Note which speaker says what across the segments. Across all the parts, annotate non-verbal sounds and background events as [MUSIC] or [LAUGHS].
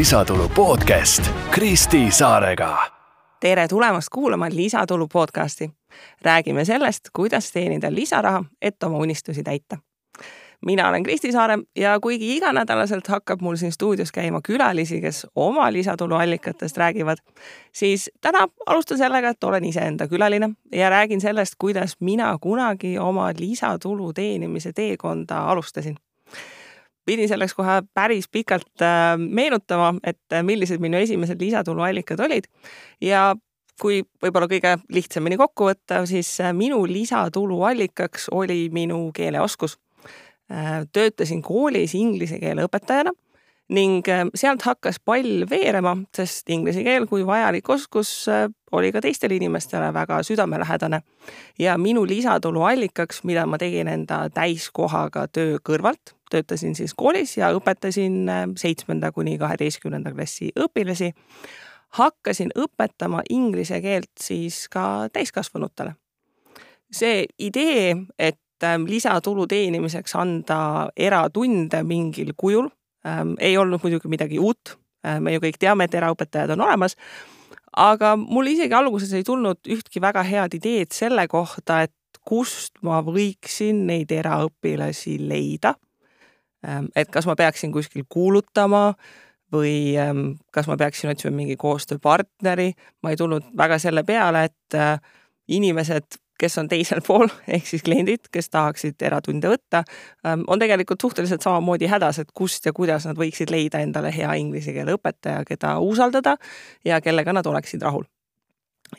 Speaker 1: lisatulu podcast Kristi Saarega.
Speaker 2: tere tulemast kuulama Lisatulu podcasti. räägime sellest, kuidas teenida lisaraha, et oma unistusi täita. mina olen Kristi Saare ja kuigi iganädalaselt hakkab mul siin stuudios käima külalisi, kes oma lisatuluallikatest räägivad, siis täna alustan sellega, et olen iseenda külaline ja räägin sellest, kuidas mina kunagi oma lisatulu teenimise teekonda alustasin pidin selleks kohe päris pikalt äh, meenutama, et äh, millised minu esimesed lisatuluallikad olid ja kui võib-olla kõige lihtsamini kokku võtta, siis äh, minu lisatuluallikaks oli minu keeleoskus. töötasin koolis inglise keele õpetajana ning sealt hakkas pall veerema, sest inglise keel kui vajalik oskus oli ka teistele inimestele väga südamelähedane. ja minu lisatuluallikaks, mida ma tegin enda täiskohaga töö kõrvalt, töötasin siis koolis ja õpetasin äh, seitsmenda kuni kaheteistkümnenda klassi õpilasi. hakkasin õpetama inglise keelt siis ka täiskasvanutele. see idee, et lisatulu teenimiseks anda eratunde mingil kujul ähm, ei olnud muidugi midagi uut. Äh, me ju kõik teame, et eraõpetajad on olemas. aga mul isegi alguses ei tulnud ühtki väga head ideed selle kohta, et kust ma võiksin neid eraõpilasi leida Ähm, et kas ma peaksin kuskil kuulutama või ähm, kas ma peaksin otsima mingi koostööpartneri, ma ei tulnud väga selle peale, et äh, inimesed, kes on teisel [LAUGHS] pool, ehk siis kliendid, kes tahaksid eratunde võtta, ähm, on tegelikult suhteliselt samamoodi hädas, et kust ja kuidas nad võiksid leida endale hea inglise keele õpetaja, keda usaldada ja kellega nad oleksid rahul.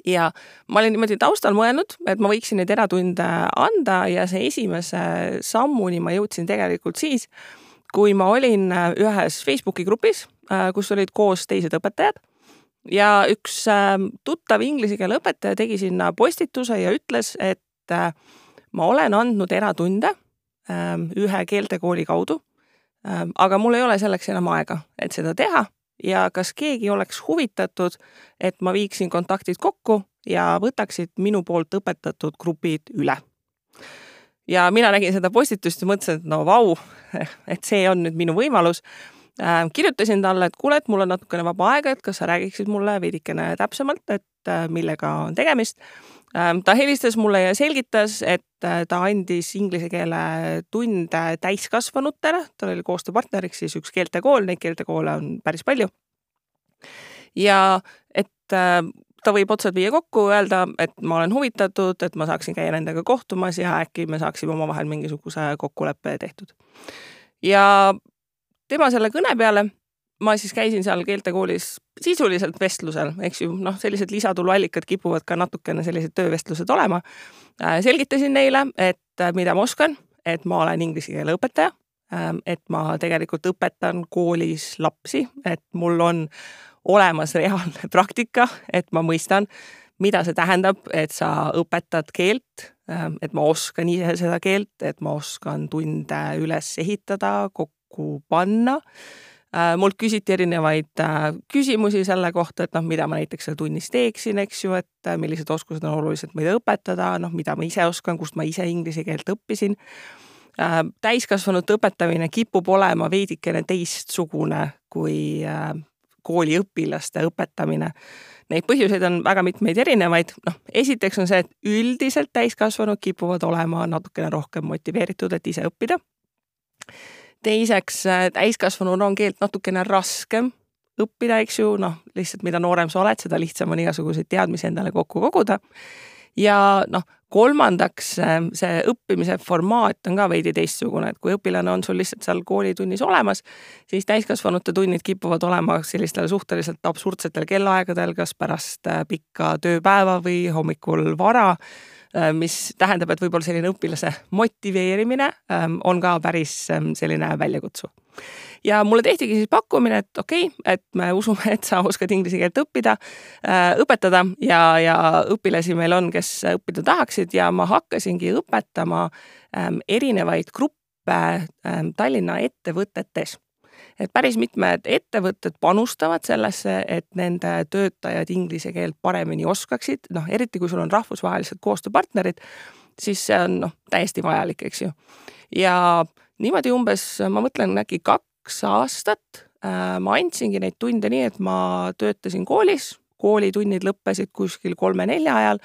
Speaker 2: Ja ma olin niimoodi taustal mõelnud, et ma võiksin neid eratunde anda ja see esimese sammuni ma jõudsin tegelikult siis, kui ma olin ühes Facebooki grupis, kus olid koos teised õpetajad ja üks ähm, tuttav inglise keele õpetaja tegi sinna postituse ja ütles, et äh, ma olen andnud eratunde ähm, ühe keeltekooli kaudu, ähm, aga mul ei ole selleks enam aega, et seda teha ja kas keegi oleks huvitatud, et ma viiksin kontaktid kokku ja võtaksid minu poolt õpetatud grupid üle. ja mina nägin seda postitust ja mõtlesin, et no vau, [LAUGHS] et see on nüüd minu võimalus. Kirjutasin talle, et kuule, et mul on natukene vaba aega, et kas sa räägiksid mulle veidikene täpsemalt, et äh, millega on tegemist Ähm, ta helistas mulle ja selgitas, et äh, ta andis inglise keele tunde täiskasvanutele, tal oli koostööpartneriks siis üks keeltekool, neid keeltekoole on päris palju. ja et äh, ta võib otsad viia kokku, öelda, et ma olen huvitatud, et ma saaksin käia nendega kohtumas ja äkki me saaksime omavahel mingisuguse kokkuleppe tehtud. ja tema selle kõne peale ma siis käisin seal keeltekoolis sisuliselt vestlusel, eks ju, noh, sellised lisatuluallikad kipuvad ka natukene sellised töövestlused olema. Äh, selgitasin neile, et äh, mida ma oskan, et ma olen inglise keele õpetaja, ähm, et ma tegelikult õpetan koolis lapsi, et mul on olemas reaalne [LAUGHS] praktika, et ma mõistan, mida see tähendab, et sa õpetad keelt, ähm, et ma oskan ise seda keelt, et ma oskan tunde üles ehitada, kokku panna Äh, mult küsiti erinevaid äh, küsimusi selle kohta, et noh, mida ma näiteks seal tunnis teeksin, eks ju, et äh, millised oskused on olulised, mida õpetada, noh, mida ma ise oskan, kust ma ise inglise keelt õppisin. täiskasvanute õpetamine kipub olema veidikene teistsugune kui kooliõpilaste õpetamine. Neid põhjuseid on väga mitmeid erinevaid, noh, esiteks on see, et üldiselt täiskasvanud kipuvad olema natukene rohkem motiveeritud, et ise õppida teiseks, äh, täiskasvanul on keelt natukene raskem õppida, eks ju, noh, lihtsalt mida noorem sa oled, seda lihtsam on igasuguseid teadmisi endale kokku koguda. ja noh, kolmandaks, äh, see õppimise formaat on ka veidi teistsugune, et kui õpilane on sul lihtsalt seal koolitunnis olemas, siis täiskasvanute tunnid kipuvad olema sellistel suhteliselt absurdsetel kellaaegadel, kas pärast äh, pikka tööpäeva või hommikul vara mis tähendab, et võib-olla selline õpilase motiveerimine ähm, on ka päris ähm, selline väljakutsuv. ja mulle tehtigi siis pakkumine, et okei okay,, et me usume, et sa oskad inglise keelt õppida, äh, õpetada ja, ja õpilasi meil on, kes õppida tahaksid ja ma hakkasingi õpetama ähm, erinevaid gruppe Tallinna ettevõtetes et päris mitmed ettevõtted panustavad sellesse, et nende töötajad inglise keelt paremini oskaksid, noh, eriti kui sul on rahvusvahelised koostööpartnerid, siis see on noh, täiesti vajalik, eks ju. ja niimoodi umbes, ma mõtlen äkki kaks aastat äh, ma andsingi neid tunde nii, et ma töötasin koolis, koolitunnid lõppesid kuskil kolme-nelja ajal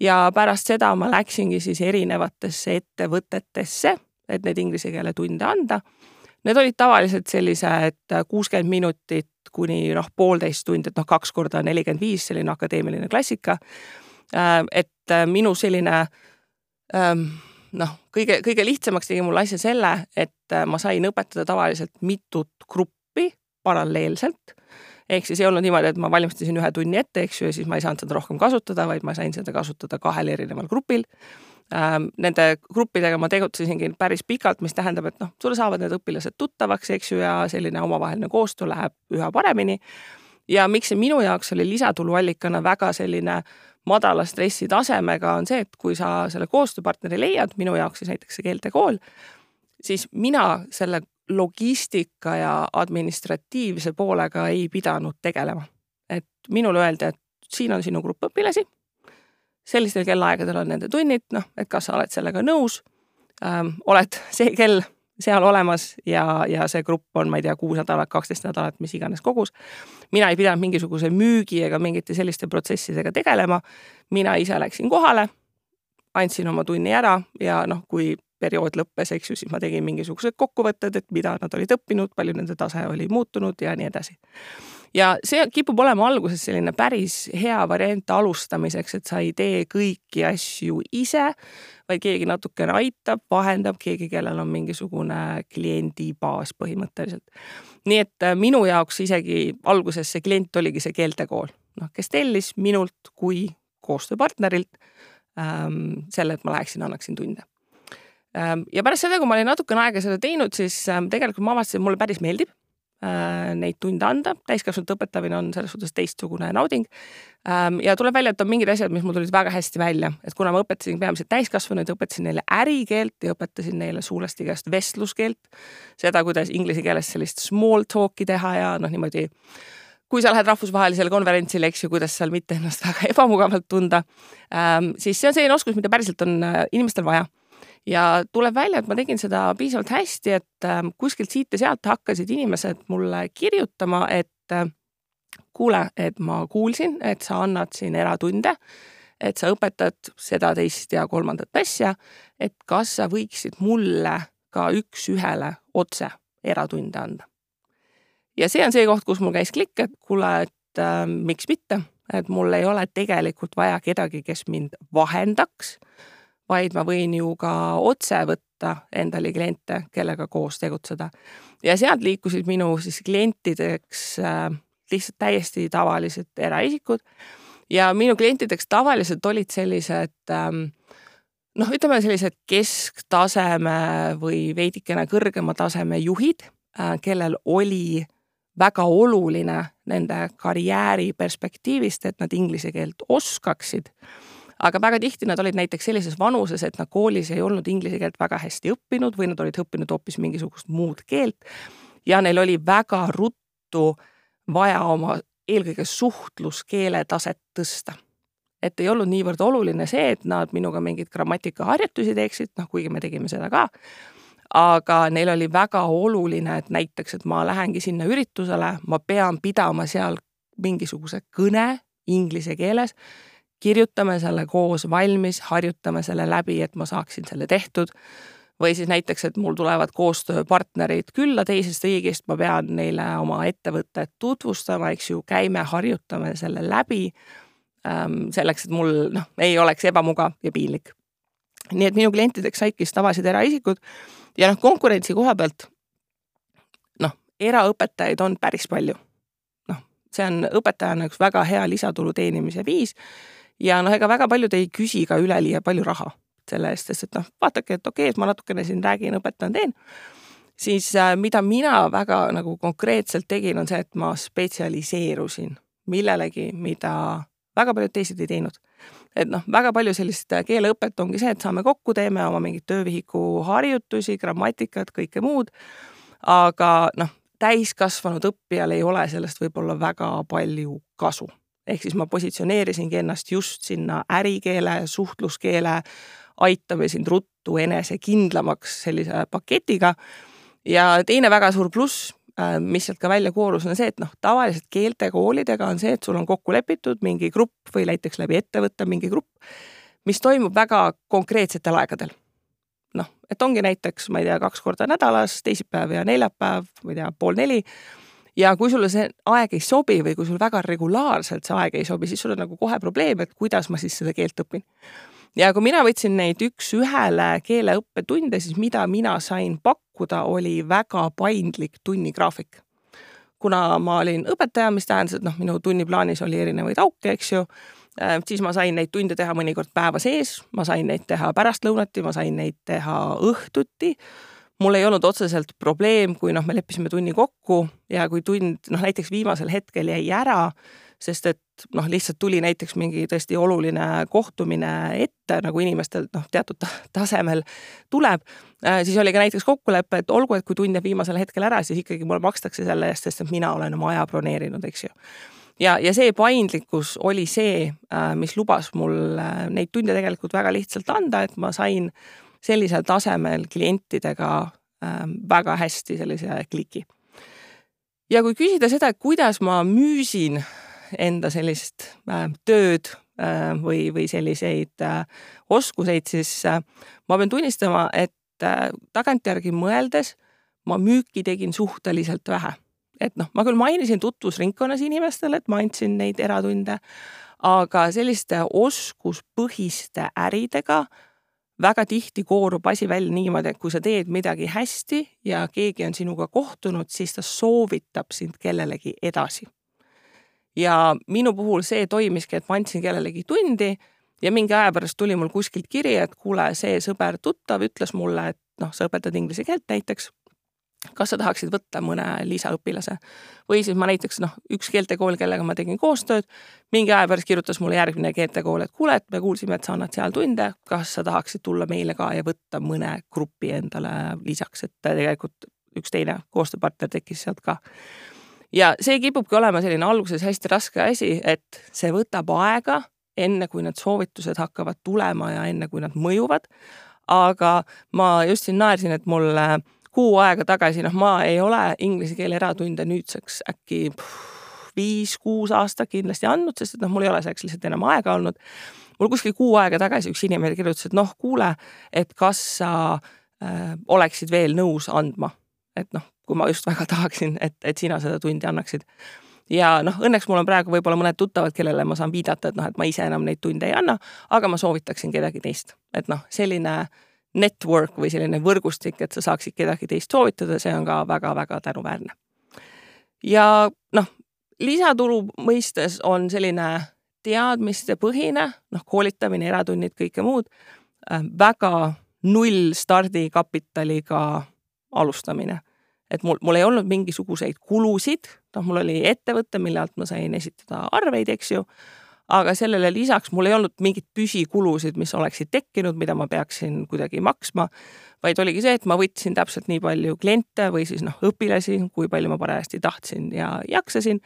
Speaker 2: ja pärast seda ma läksingi siis erinevatesse ettevõtetesse, et neid inglise keele tunde anda. Need olid tavaliselt sellised kuuskümmend minutit kuni noh, poolteist tundi, et noh, kaks korda nelikümmend viis, selline akadeemiline klassika. Äh, et äh, minu selline ähm, noh, kõige, kõige lihtsamaks tegi mul asja selle, et äh, ma sain õpetada tavaliselt mitut gruppi paralleelselt. ehk siis ei olnud niimoodi, et ma valmistasin ühe tunni ette, eks ju, ja siis ma ei saanud seda rohkem kasutada, vaid ma sain seda kasutada kahel erineval grupil. Nende gruppidega ma tegutsesingi päris pikalt, mis tähendab, et noh, sulle saavad need õpilased tuttavaks, eks ju, ja selline omavaheline koostöö läheb üha paremini. ja miks see minu jaoks oli lisatuluallikana väga selline madala stressi tasemega, on see, et kui sa selle koostööpartneri leiad, minu jaoks siis näiteks see keeltekool, siis mina selle logistika ja administratiivse poolega ei pidanud tegelema. et minule öeldi, et siin on sinu grupp õpilasi, sellistel kellaaegadel on nende tunnid, noh, et kas sa oled sellega nõus ähm,, oled see kell seal olemas ja, ja see grupp on, ma ei tea, kuus nädalat, kaksteist nädalat, mis iganes kogus. mina ei pidanud mingisuguse müügi ega mingite selliste protsessidega tegelema. mina ise läksin kohale, andsin oma tunni ära ja noh, kui periood lõppes, eks ju, siis ma tegin mingisugused kokkuvõtted, et mida nad olid õppinud, palju nende tase oli muutunud ja nii edasi ja see kipub olema alguses selline päris hea variant alustamiseks, et sa ei tee kõiki asju ise, vaid keegi natukene aitab, vahendab, keegi, kellel on mingisugune kliendibaas põhimõtteliselt. nii et äh, minu jaoks isegi alguses see klient oligi see keeltekool, noh, kes tellis minult kui koostööpartnerilt ähm, selle, et ma läheksin, annaksin tunde. Ähm, ja pärast seda, kui ma olin natukene aega seda teinud, siis ähm, tegelikult ma avastasin, mulle päris meeldib neid tunde anda, täiskasvanute õpetamine on selles suhtes teistsugune nauding. Ähm, ja tuleb välja, et on mingid asjad, mis mul tulid väga hästi välja, et kuna ma õpetasin peamiselt täiskasvanuid, õpetasin neile ärikeelt ja õpetasin neile suulest igast vestluskeelt, seda, kuidas inglise keeles sellist small talk'i teha ja noh, niimoodi kui sa lähed rahvusvahelisele konverentsile, eks ju, kuidas seal mitte ennast [LAUGHS] väga ebamugavalt tunda, ähm, siis see on selline oskus, mida päriselt on äh, inimestel vaja ja tuleb välja, et ma tegin seda piisavalt hästi, et ähm, kuskilt siit ja sealt hakkasid inimesed mulle kirjutama, et äh, kuule, et ma kuulsin, et sa annad siin eratunde, et sa õpetad seda, teist ja kolmandat asja, et kas sa võiksid mulle ka üks-ühele otse eratunde anda. ja see on see koht, kus mul käis klikk, et kuule, et äh, miks mitte, et mul ei ole tegelikult vaja kedagi, kes mind vahendaks vaid ma võin ju ka otse võtta endale kliente, kellega koos tegutseda. ja sealt liikusid minu siis klientideks äh, lihtsalt täiesti tavalised eraisikud ja minu klientideks tavaliselt olid sellised ähm, noh, ütleme sellised kesktaseme või veidikene kõrgema taseme juhid äh,, kellel oli väga oluline nende karjääri perspektiivist, et nad inglise keelt oskaksid aga väga tihti nad olid näiteks sellises vanuses, et nad koolis ei olnud inglise keelt väga hästi õppinud või nad olid õppinud hoopis mingisugust muud keelt. ja neil oli väga ruttu vaja oma eelkõige suhtluskeele taset tõsta. et ei olnud niivõrd oluline see, et nad minuga mingeid grammatikaharjutusi teeksid, noh, kuigi me tegime seda ka aga neil oli väga oluline, et näiteks, et ma lähengi sinna üritusele, ma pean pidama seal mingisuguse kõne inglise keeles kirjutame selle koos valmis, harjutame selle läbi, et ma saaksin selle tehtud. või siis näiteks, et mul tulevad koostööpartnerid külla teisest riigist, ma pean neile oma ettevõtet tutvustama, eks ju, käime, harjutame selle läbi. Ähm, selleks, et mul noh, ei oleks ebamugav ja piinlik. nii et minu klientideks saidki siis tavalised eraisikud ja noh, konkurentsi koha pealt noh, eraõpetajaid on päris palju. noh, see on õpetajana üks väga hea lisatulu teenimise viis ja noh, ega väga paljud ei küsi ka üleliia palju raha selle eest, sest et noh, vaadake, et okei okay,, et ma natukene siin räägin, õpetan, teen. siis äh, mida mina väga nagu konkreetselt tegin, on see, et ma spetsialiseerusin millelegi, mida väga paljud teised ei teinud. et noh, väga palju sellist keeleõpet ongi see, et saame kokku, teeme oma mingeid töövihiku harjutusi, grammatikat, kõike muud. aga noh, täiskasvanud õppijal ei ole sellest võib-olla väga palju kasu ehk siis ma positsioneerisingi ennast just sinna ärikeele, suhtluskeele, aitame sind ruttu enesekindlamaks sellise paketiga. ja teine väga suur pluss, äh, mis sealt ka välja koorus, on see, et noh, tavaliselt keeltekoolidega on see, et sul on kokku lepitud mingi grupp või näiteks läbi ettevõtte mingi grupp, mis toimub väga konkreetsetel aegadel. noh, et ongi näiteks, ma ei tea, kaks korda nädalas, teisipäev ja neljapäev, ma ei tea, pool neli ja kui sulle see aeg ei sobi või kui sul väga regulaarselt see aeg ei sobi, siis sul on nagu kohe probleem, et kuidas ma siis seda keelt õpin ja kui mina võtsin neid üks-ühele keeleõppetunde, siis mida mina sain pakkuda, oli väga paindlik tunnigraafik. kuna ma olin õpetaja, mis tähendas, et noh, minu tunniplaanis oli erinevaid auke, eks ju, äh, siis ma sain neid tunde teha mõnikord päeva sees, ma sain neid teha pärastlõunati, ma sain neid teha õhtuti mul ei olnud otseselt probleem, kui noh, me leppisime tunni kokku ja kui tund noh, näiteks viimasel hetkel jäi ära, sest et noh, lihtsalt tuli näiteks mingi tõesti oluline kohtumine ette, nagu inimestel noh, teatud tasemel tuleb, äh, siis oli ka näiteks kokkulepe, et olgu, et kui tund jääb viimasel hetkel ära, siis ikkagi mulle makstakse selle eest, sest et mina olen oma aja broneerinud, eks ju. ja, ja see paindlikkus oli see, äh, mis lubas mul äh, neid tunde tegelikult väga lihtsalt anda, et ma sain sellisel tasemel klientidega väga hästi sellise kliki ja kui küsida seda, et kuidas ma müüsin enda sellist äh, tööd äh, või, või selliseid äh, oskuseid, siis äh, ma pean tunnistama, et äh, tagantjärgi mõeldes ma müüki tegin suhteliselt vähe. et noh, ma küll mainisin tutvusringkonnas inimestele, et ma andsin neid eratunde, aga selliste oskuspõhiste äridega väga tihti koorub asi välja niimoodi, et kui sa teed midagi hästi ja keegi on sinuga kohtunud, siis ta soovitab sind kellelegi edasi ja minu puhul see toimiski, et ma andsin kellelegi tundi ja mingi aja pärast tuli mul kuskilt kiri, et kuule, see sõber-tuttav ütles mulle, et noh, sa õpetad inglise keelt näiteks. Kas sa tahaksid võtta mõne lisaõpilase? Või siis ma näiteks noh, üks keeltekool, kellega ma tegin koostööd, mingi aja pärast kirjutas mulle järgmine keeltekool, et kuule, et me kuulsime, et sa annad seal tunde, kas sa tahaksid tulla meile ka ja võtta mõne grupi endale lisaks, et tegelikult üks teine koostööpartner tekkis sealt ka. Ja see kipubki olema selline alguses hästi raske asi, et see võtab aega, enne kui need soovitused hakkavad tulema ja enne kui nad mõjuvad. aga ma just siin naersin, et mul kuu aega tagasi, noh, ma ei ole inglise keele eratunde nüüdseks äkki viis-kuus aastat kindlasti andnud, sest et noh, mul ei ole selleks lihtsalt enam aega olnud. mul kuskil kuu aega tagasi üks inimene kirjutas, et noh, kuule, et kas sa äh, oleksid veel nõus andma, et noh, kui ma just väga tahaksin, et, et sina seda tundi annaksid. ja noh, õnneks mul on praegu võib-olla mõned tuttavad, kellele ma saan viidata, et noh, et ma ise enam neid tunde ei anna, aga ma soovitaksin kedagi teist, et noh, selline network või selline võrgustik, et sa saaksid kedagi teist soovitada, see on ka väga-väga tänuväärne. ja noh, lisatulu mõistes on selline teadmistepõhine, noh, koolitamine, eratunnid, kõike muud, äh, väga null stardikapitaliga alustamine et mul, mul ei olnud mingisuguseid kulusid, noh, mul oli ettevõte, mille alt ma sain esitada arveid, eks ju, aga sellele lisaks mul ei olnud mingeid püsikulusid, mis oleksid tekkinud, mida ma peaksin kuidagi maksma, vaid oligi see, et ma võtsin täpselt nii palju kliente või siis noh, õpilasi, kui palju ma parajasti tahtsin ja jaksasin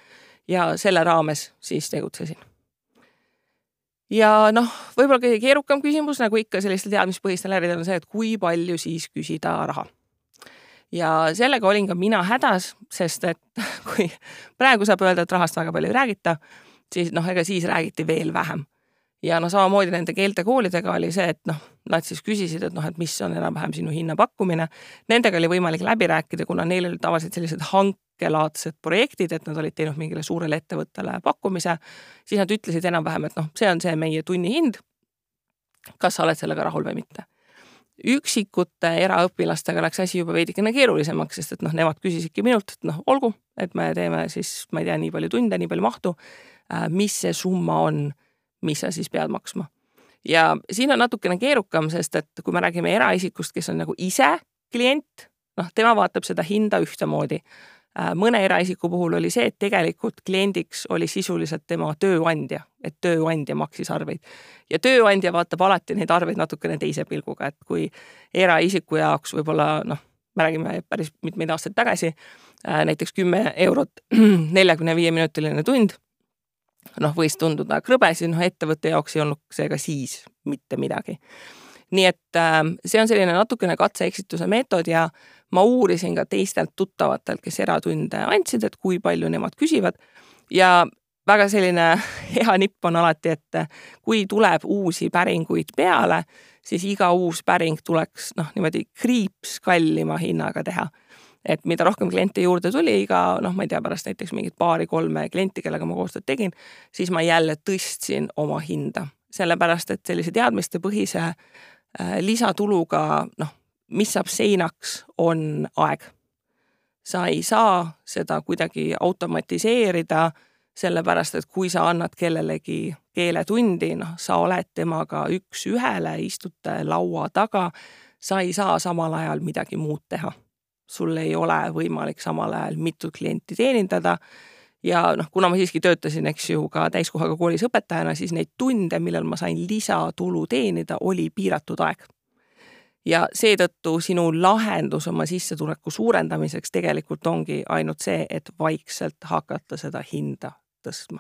Speaker 2: ja selle raames siis tegutsesin. Ja noh, võib-olla kõige keerukam küsimus, nagu ikka sellistel teadmispõhistel äridel on see, et kui palju siis küsida raha. Ja sellega olin ka mina hädas, sest et [LAUGHS] kui praegu saab öelda, et rahast väga palju ei räägita, siis noh, ega siis räägiti veel vähem. ja no samamoodi nende keeltekoolidega oli see, et noh, nad siis küsisid, et noh, et mis on enam-vähem sinu hinnapakkumine. Nendega oli võimalik läbi rääkida, kuna neil olid tavaliselt sellised hankelaadsed projektid, et nad olid teinud mingile suurele ettevõttele pakkumise, siis nad ütlesid enam-vähem, et noh, see on see meie tunnihind. kas sa oled sellega rahul või mitte üksikute eraõpilastega läks asi juba veidikene keerulisemaks, sest et noh, nemad küsisidki minult, et noh, olgu, et me teeme siis, ma ei tea, nii palju tunde, nii palju mahtu. Äh, mis see summa on, mis sa siis pead maksma? ja siin on natukene keerukam, sest et kui me räägime eraisikust, kes on nagu ise klient, noh, tema vaatab seda hinda ühtemoodi Äh, mõne eraisiku puhul oli see, et tegelikult kliendiks oli sisuliselt tema tööandja, et tööandja maksis arveid. ja tööandja vaatab alati neid arveid natukene teise pilguga, et kui eraisiku jaoks võib-olla noh, me räägime päris mitmeid aastaid tagasi, äh, näiteks kümme eurot [CLEARS THROAT] neljakümne viie minutiline tund, noh, võis tunduda krõbe, siis noh, ettevõtte jaoks ei olnud see ka siis mitte midagi nii et äh, see on selline natukene katse-eksituse meetod ja ma uurisin ka teistelt tuttavatelt, kes eratunde andsid, et kui palju nemad küsivad ja väga selline [LAUGHS] hea nipp on alati, et kui tuleb uusi päringuid peale, siis iga uus päring tuleks noh, niimoodi kriips kallima hinnaga teha. Et mida rohkem kliente juurde tuli, iga noh, ma ei tea, pärast näiteks mingit paari-kolme klienti, kellega ma koostööd tegin, siis ma jälle tõstsin oma hinda, sellepärast et sellise teadmistepõhise äh, lisatuluga noh, mis saab seinaks, on aeg. sa ei saa seda kuidagi automatiseerida sellepärast et kui sa annad kellelegi keeletundi, noh, sa oled temaga üks-ühele, istute laua taga, sa ei saa samal ajal midagi muud teha. Sul ei ole võimalik samal ajal mitut klienti teenindada ja noh, kuna ma siiski töötasin, eks ju, ka täiskohaga koolis õpetajana, siis neid tunde, millal ma sain lisatulu teenida, oli piiratud aeg ja seetõttu sinu lahendus oma sissetuleku suurendamiseks tegelikult ongi ainult see, et vaikselt hakata seda hinda tõstma.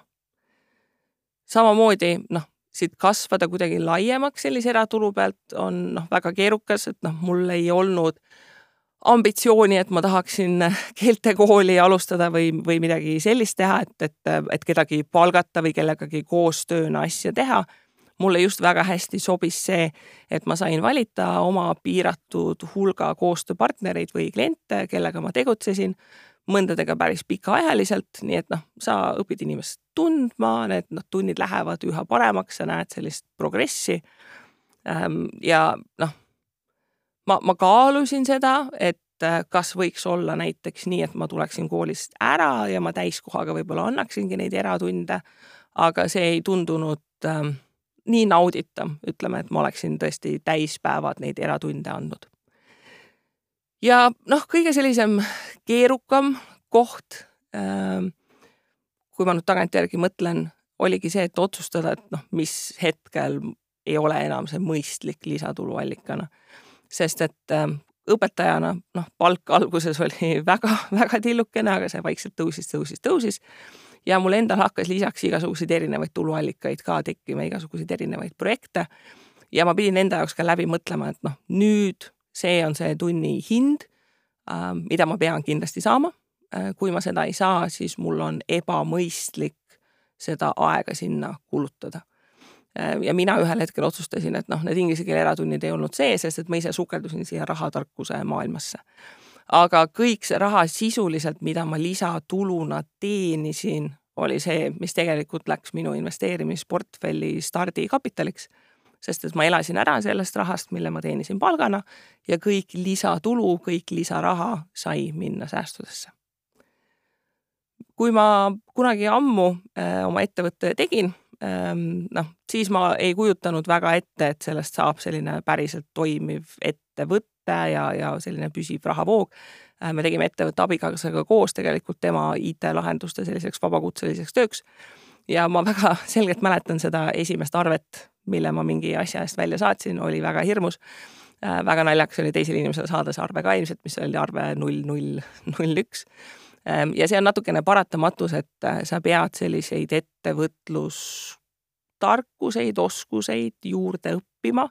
Speaker 2: samamoodi noh, siit kasvada kuidagi laiemaks sellise eratulu pealt on noh, väga keerukas, et noh, mul ei olnud ambitsiooni, et ma tahaksin keeltekooli alustada või, või midagi sellist teha, et, et, et kedagi palgata või kellegagi koostööna asja teha. mulle just väga hästi sobis see, et ma sain valida oma piiratud hulga koostööpartnereid või kliente, kellega ma tegutsesin mõndadega päris pikaajaliselt, nii et noh, sa õpid inimest tundma, need noh, tunnid lähevad üha paremaks, sa näed sellist progressi. Ehm, ja noh, ma, ma kaalusin seda, et äh, kas võiks olla näiteks nii, et ma tuleksin koolist ära ja ma täiskohaga võib-olla annaksingi neid eratunde, aga see ei tundunud äh, nii nauditav, ütleme, et ma oleksin tõesti täispäevad neid eratunde andnud ja noh, kõige sellisem keerukam koht, ähm, kui ma nüüd tagantjärgi mõtlen, oligi see, et otsustada, et noh, mis hetkel ei ole enam see mõistlik lisatuluallikana. Sest et ähm, õpetajana noh, palk alguses oli [LAUGHS] väga-väga tillukene, aga see vaikselt tõusis, tõusis, tõusis. ja mul endal hakkas lisaks igasuguseid erinevaid tuluallikaid ka tekkima, igasuguseid erinevaid projekte. ja ma pidin enda jaoks ka läbi mõtlema, et noh, nüüd see on see tunni hind, äh, mida ma pean kindlasti saama. Äh, kui ma seda ei saa, siis mul on ebamõistlik seda aega sinna kulutada. Äh, ja mina ühel hetkel otsustasin, et noh, need inglise keele eratunnid ei olnud see, sest et ma ise sukeldusin siia rahatarkuse maailmasse. aga kõik see raha sisuliselt, mida ma lisatuluna teenisin, oli see, mis tegelikult läks minu investeerimisportfelli stardikapitaliks sest et ma elasin ära sellest rahast, mille ma teenisin palgana ja kõik lisatulu, kõik lisaraha sai minna säästudesse. kui ma kunagi ammu äh, oma ettevõtte tegin noh, siis ma ei kujutanud väga ette, et sellest saab selline päriselt toimiv ettevõte ja, ja selline püsiv rahavoog äh,. me tegime ettevõtte abikaasaga koos tegelikult tema IT-lahenduste selliseks vabakutseliseks tööks ja ma väga [LAUGHS] selgelt mäletan seda esimest arvet, mille ma mingi asja eest välja saatsin, oli väga hirmus äh,. väga naljakas oli teisele inimesele saada see arve ka ilmselt, mis oli arve null, null, null, üks. Ähm, ja see on natukene paratamatus, et äh, sa pead selliseid ettevõtlustarkuseid, oskuseid juurde õppima.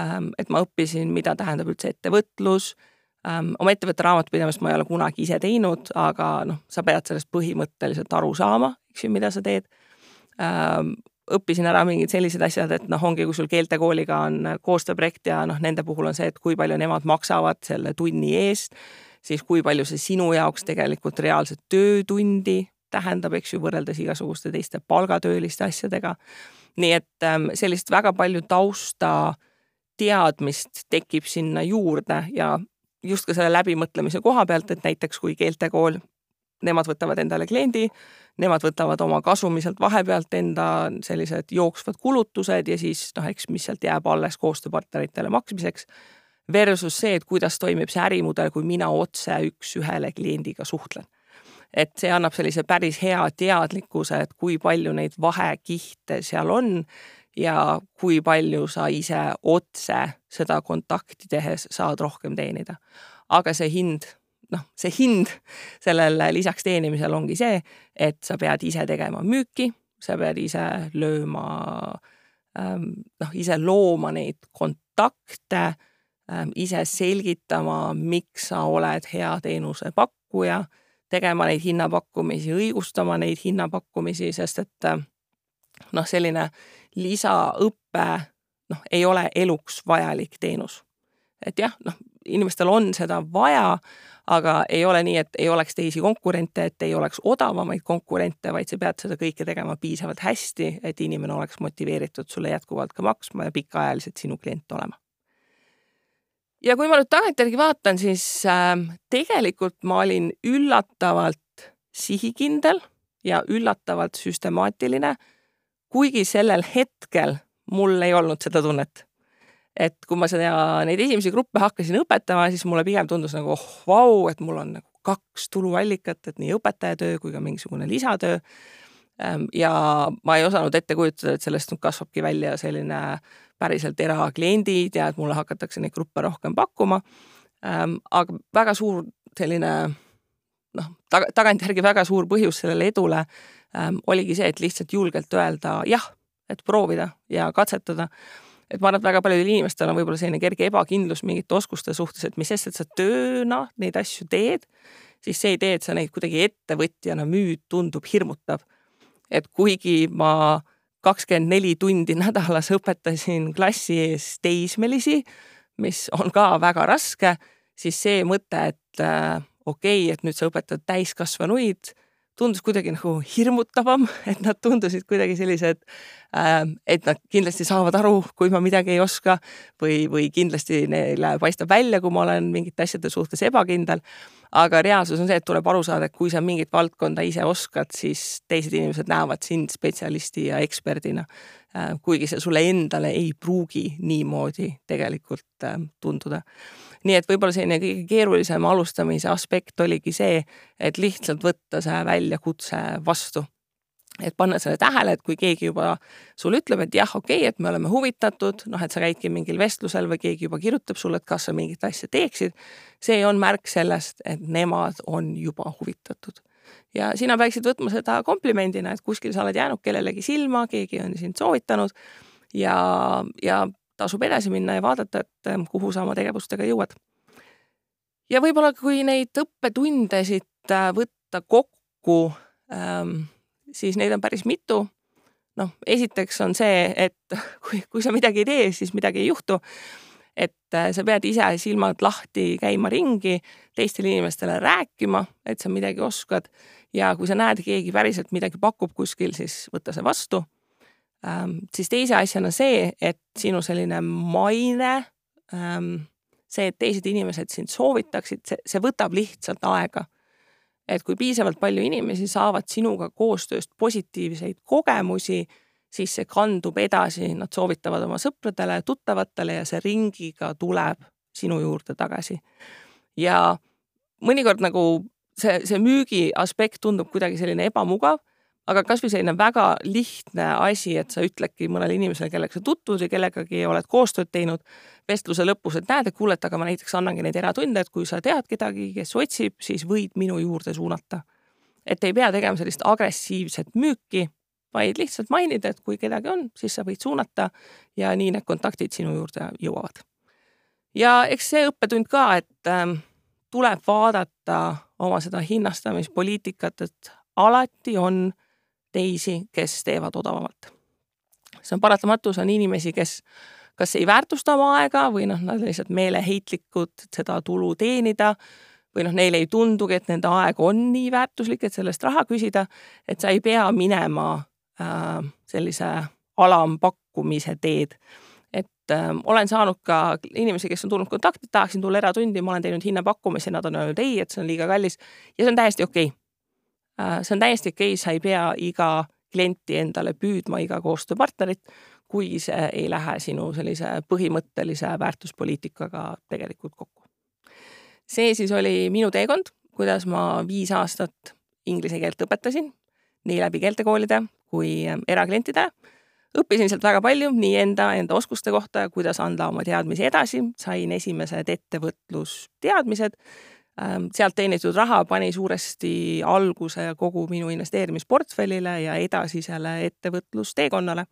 Speaker 2: Ähm, et ma õppisin, mida tähendab üldse ettevõtlus. Ähm, oma ettevõtte raamatupidamist ma ei ole kunagi ise teinud, aga noh, sa pead sellest põhimõtteliselt aru saama, eks ju, mida sa teed. Õppisin ära mingid sellised asjad, et noh, ongi, kui sul keeltekooliga on koostööprojekt ja noh, nende puhul on see, et kui palju nemad maksavad selle tunni eest, siis kui palju see sinu jaoks tegelikult reaalset töötundi tähendab, eks ju, võrreldes igasuguste teiste palgatööliste asjadega. nii et ähm, sellist väga palju tausta teadmist tekib sinna juurde ja just ka selle läbimõtlemise koha pealt, et näiteks kui keeltekool nemad võtavad endale kliendi, nemad võtavad oma kasumi sealt vahepealt enda sellised jooksvad kulutused ja siis noh, eks mis sealt jääb alles koostööpartneritele maksmiseks. Versus see, et kuidas toimib see ärimudel, kui mina otse üks-ühele kliendiga suhtlen. et see annab sellise päris hea teadlikkuse, et kui palju neid vahekihte seal on ja kui palju sa ise otse seda kontakti tehes saad rohkem teenida. aga see hind noh, see hind sellel lisaks teenimisel ongi see, et sa pead ise tegema müüki, sa pead ise lööma ähm,, noh, ise looma neid kontakte ise selgitama, miks sa oled hea teenusepakkuja, tegema neid hinnapakkumisi, õigustama neid hinnapakkumisi, sest et äh, noh, selline lisaõpe noh, ei ole eluks vajalik teenus. et jah, noh, inimestel on seda vaja, aga ei ole nii, et ei oleks teisi konkurente, et ei oleks odavamaid konkurente, vaid sa pead seda kõike tegema piisavalt hästi, et inimene oleks motiveeritud sulle jätkuvalt ka maksma ja pikaajaliselt sinu klient olema. Ja kui ma nüüd tagantjärgi vaatan, siis äh, tegelikult ma olin üllatavalt sihikindel ja üllatavalt süstemaatiline, kuigi sellel hetkel mul ei olnud seda tunnet et kui ma seda, neid esimesi gruppe hakkasin õpetama, siis mulle pigem tundus nagu oh vau, et mul on nagu kaks tuluallikat, et nii õpetajatöö kui ka mingisugune lisatöö. Ehm, ja ma ei osanud ette kujutada, et sellest nüüd kasvabki välja selline päriselt erakliendid ja et mulle hakatakse neid gruppe rohkem pakkuma. Ehm, aga väga suur selline noh, taga, tagantjärgi väga suur põhjus sellele edule ähm, oligi see, et lihtsalt julgelt öelda jah, et proovida ja katsetada et ma arvan, et väga paljudel inimestel on võib-olla selline kerge ebakindlus mingite oskuste suhtes, et mis sest, et sa tööna neid asju teed, siis see idee, et sa neid kuidagi ettevõtjana müüd, tundub hirmutav. Et kuigi ma kakskümmend neli tundi nädalas õpetasin klassi ees teismelisi, mis on ka väga raske, siis see mõte, et äh, okei okay,, et nüüd sa õpetad täiskasvanuid tundus kuidagi nagu hirmutavam, et nad tundusid kuidagi sellised, ähm, et nad kindlasti saavad aru, kui ma midagi ei oska või, või kindlasti neile paistab välja, kui ma olen mingite asjade suhtes ebakindel. aga reaalsus on see, et tuleb aru saada, et kui sa mingit valdkonda ise oskad, siis teised inimesed näevad sind spetsialisti ja eksperdina. Äh, kuigi see sulle endale ei pruugi niimoodi tegelikult ähm, tunduda nii et võib-olla selline kõige keerulisem alustamise aspekt oligi see, et lihtsalt võtta see väljakutse vastu et panna selle tähele, et kui keegi juba sulle ütleb, et jah, okei okay,, et me oleme huvitatud, noh, et sa käidki mingil vestlusel või keegi juba kirjutab sulle, et kas sa mingit asja teeksid, see on märk sellest, et nemad on juba huvitatud. ja sina peaksid võtma seda komplimendina, et kuskil sa oled jäänud kellelegi silma, keegi on sind soovitanud ja, ja tasub edasi minna ja vaadata, et ähm, kuhu sa oma tegevustega jõuad. ja võib-olla, kui neid õppetunde siit äh, võtta kokku, ähm, siis neid on päris mitu. noh, esiteks on see, et [LAUGHS] kui, kui sa midagi ei tee, siis midagi ei juhtu. et äh, sa pead ise silmad lahti käima ringi, teistele inimestele rääkima, et sa midagi oskad ja kui sa näed, keegi päriselt midagi pakub kuskil, siis võta see vastu ähm,. siis teise asjana see, et sinu selline maine ähm,, see, et teised inimesed sind soovitaksid, see, see võtab lihtsalt aega. et kui piisavalt palju inimesi saavad sinuga koostööst positiivseid kogemusi, siis see kandub edasi, nad soovitavad oma sõpradele, tuttavatele ja see ringiga tuleb sinu juurde tagasi. ja mõnikord nagu see, see müügi aspekt tundub kuidagi selline ebamugav aga kasvõi selline väga lihtne asi, et sa ütledki mõnele inimesele, kellega sa tutvud või kellegagi oled koostööd teinud vestluse lõpus, et näed, et kuule, et aga ma näiteks annangi neid eratunde, et kui sa tead kedagi, kes otsib, siis võid minu juurde suunata. et ei pea tegema sellist agressiivset müüki, vaid lihtsalt mainida, et kui kedagi on, siis sa võid suunata ja nii need kontaktid sinu juurde jõuavad. ja eks see õppetund ka, et äh, tuleb vaadata oma seda hinnastamispoliitikat, et alati on teisi, kes teevad odavamalt. see on paratamatus, on inimesi, kes kas ei väärtusta oma aega või noh, nad lihtsalt meeleheitlikud seda tulu teenida või noh, neile ei tundugi, et nende aeg on nii väärtuslik, et selle eest raha küsida, et sa ei pea minema äh, sellise alampakkumise teed. et äh, olen saanud ka inimesi, kes on tulnud kontakti, tahaksin tulla eratundi, ma olen teinud hinnapakkumisi, nad on öelnud ei, et see on liiga kallis ja see on täiesti okei okay see on täiesti okei okay,, sa ei pea iga klienti endale püüdma, iga koostööpartnerit, kui see ei lähe sinu sellise põhimõttelise väärtuspoliitikaga tegelikult kokku. see siis oli minu teekond, kuidas ma viis aastat inglise keelt õpetasin, nii läbi keeltekoolide kui eraklientidele. õppisin sealt väga palju nii enda, enda oskuste kohta, kuidas anda oma teadmisi edasi, sain esimesed ettevõtlusteadmised sealt teenitud raha pani suuresti alguse kogu minu investeerimisportfellile ja edasisele ettevõtlusteekonnale.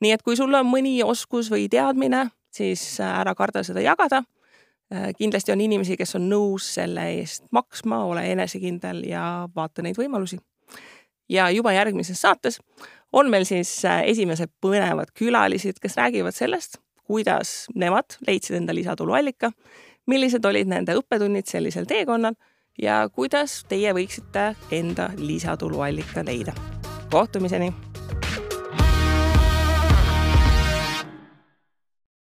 Speaker 2: nii et kui sul on mõni oskus või teadmine, siis ära karda seda jagada. kindlasti on inimesi, kes on nõus selle eest maksma, ole enesekindel ja vaata neid võimalusi. ja juba järgmises saates on meil siis esimesed põnevad külalised, kes räägivad sellest, kuidas nemad leidsid enda lisatuluallika, millised olid nende õppetunnid sellisel teekonnal ja kuidas teie võiksite enda lisatuluallika leida. kohtumiseni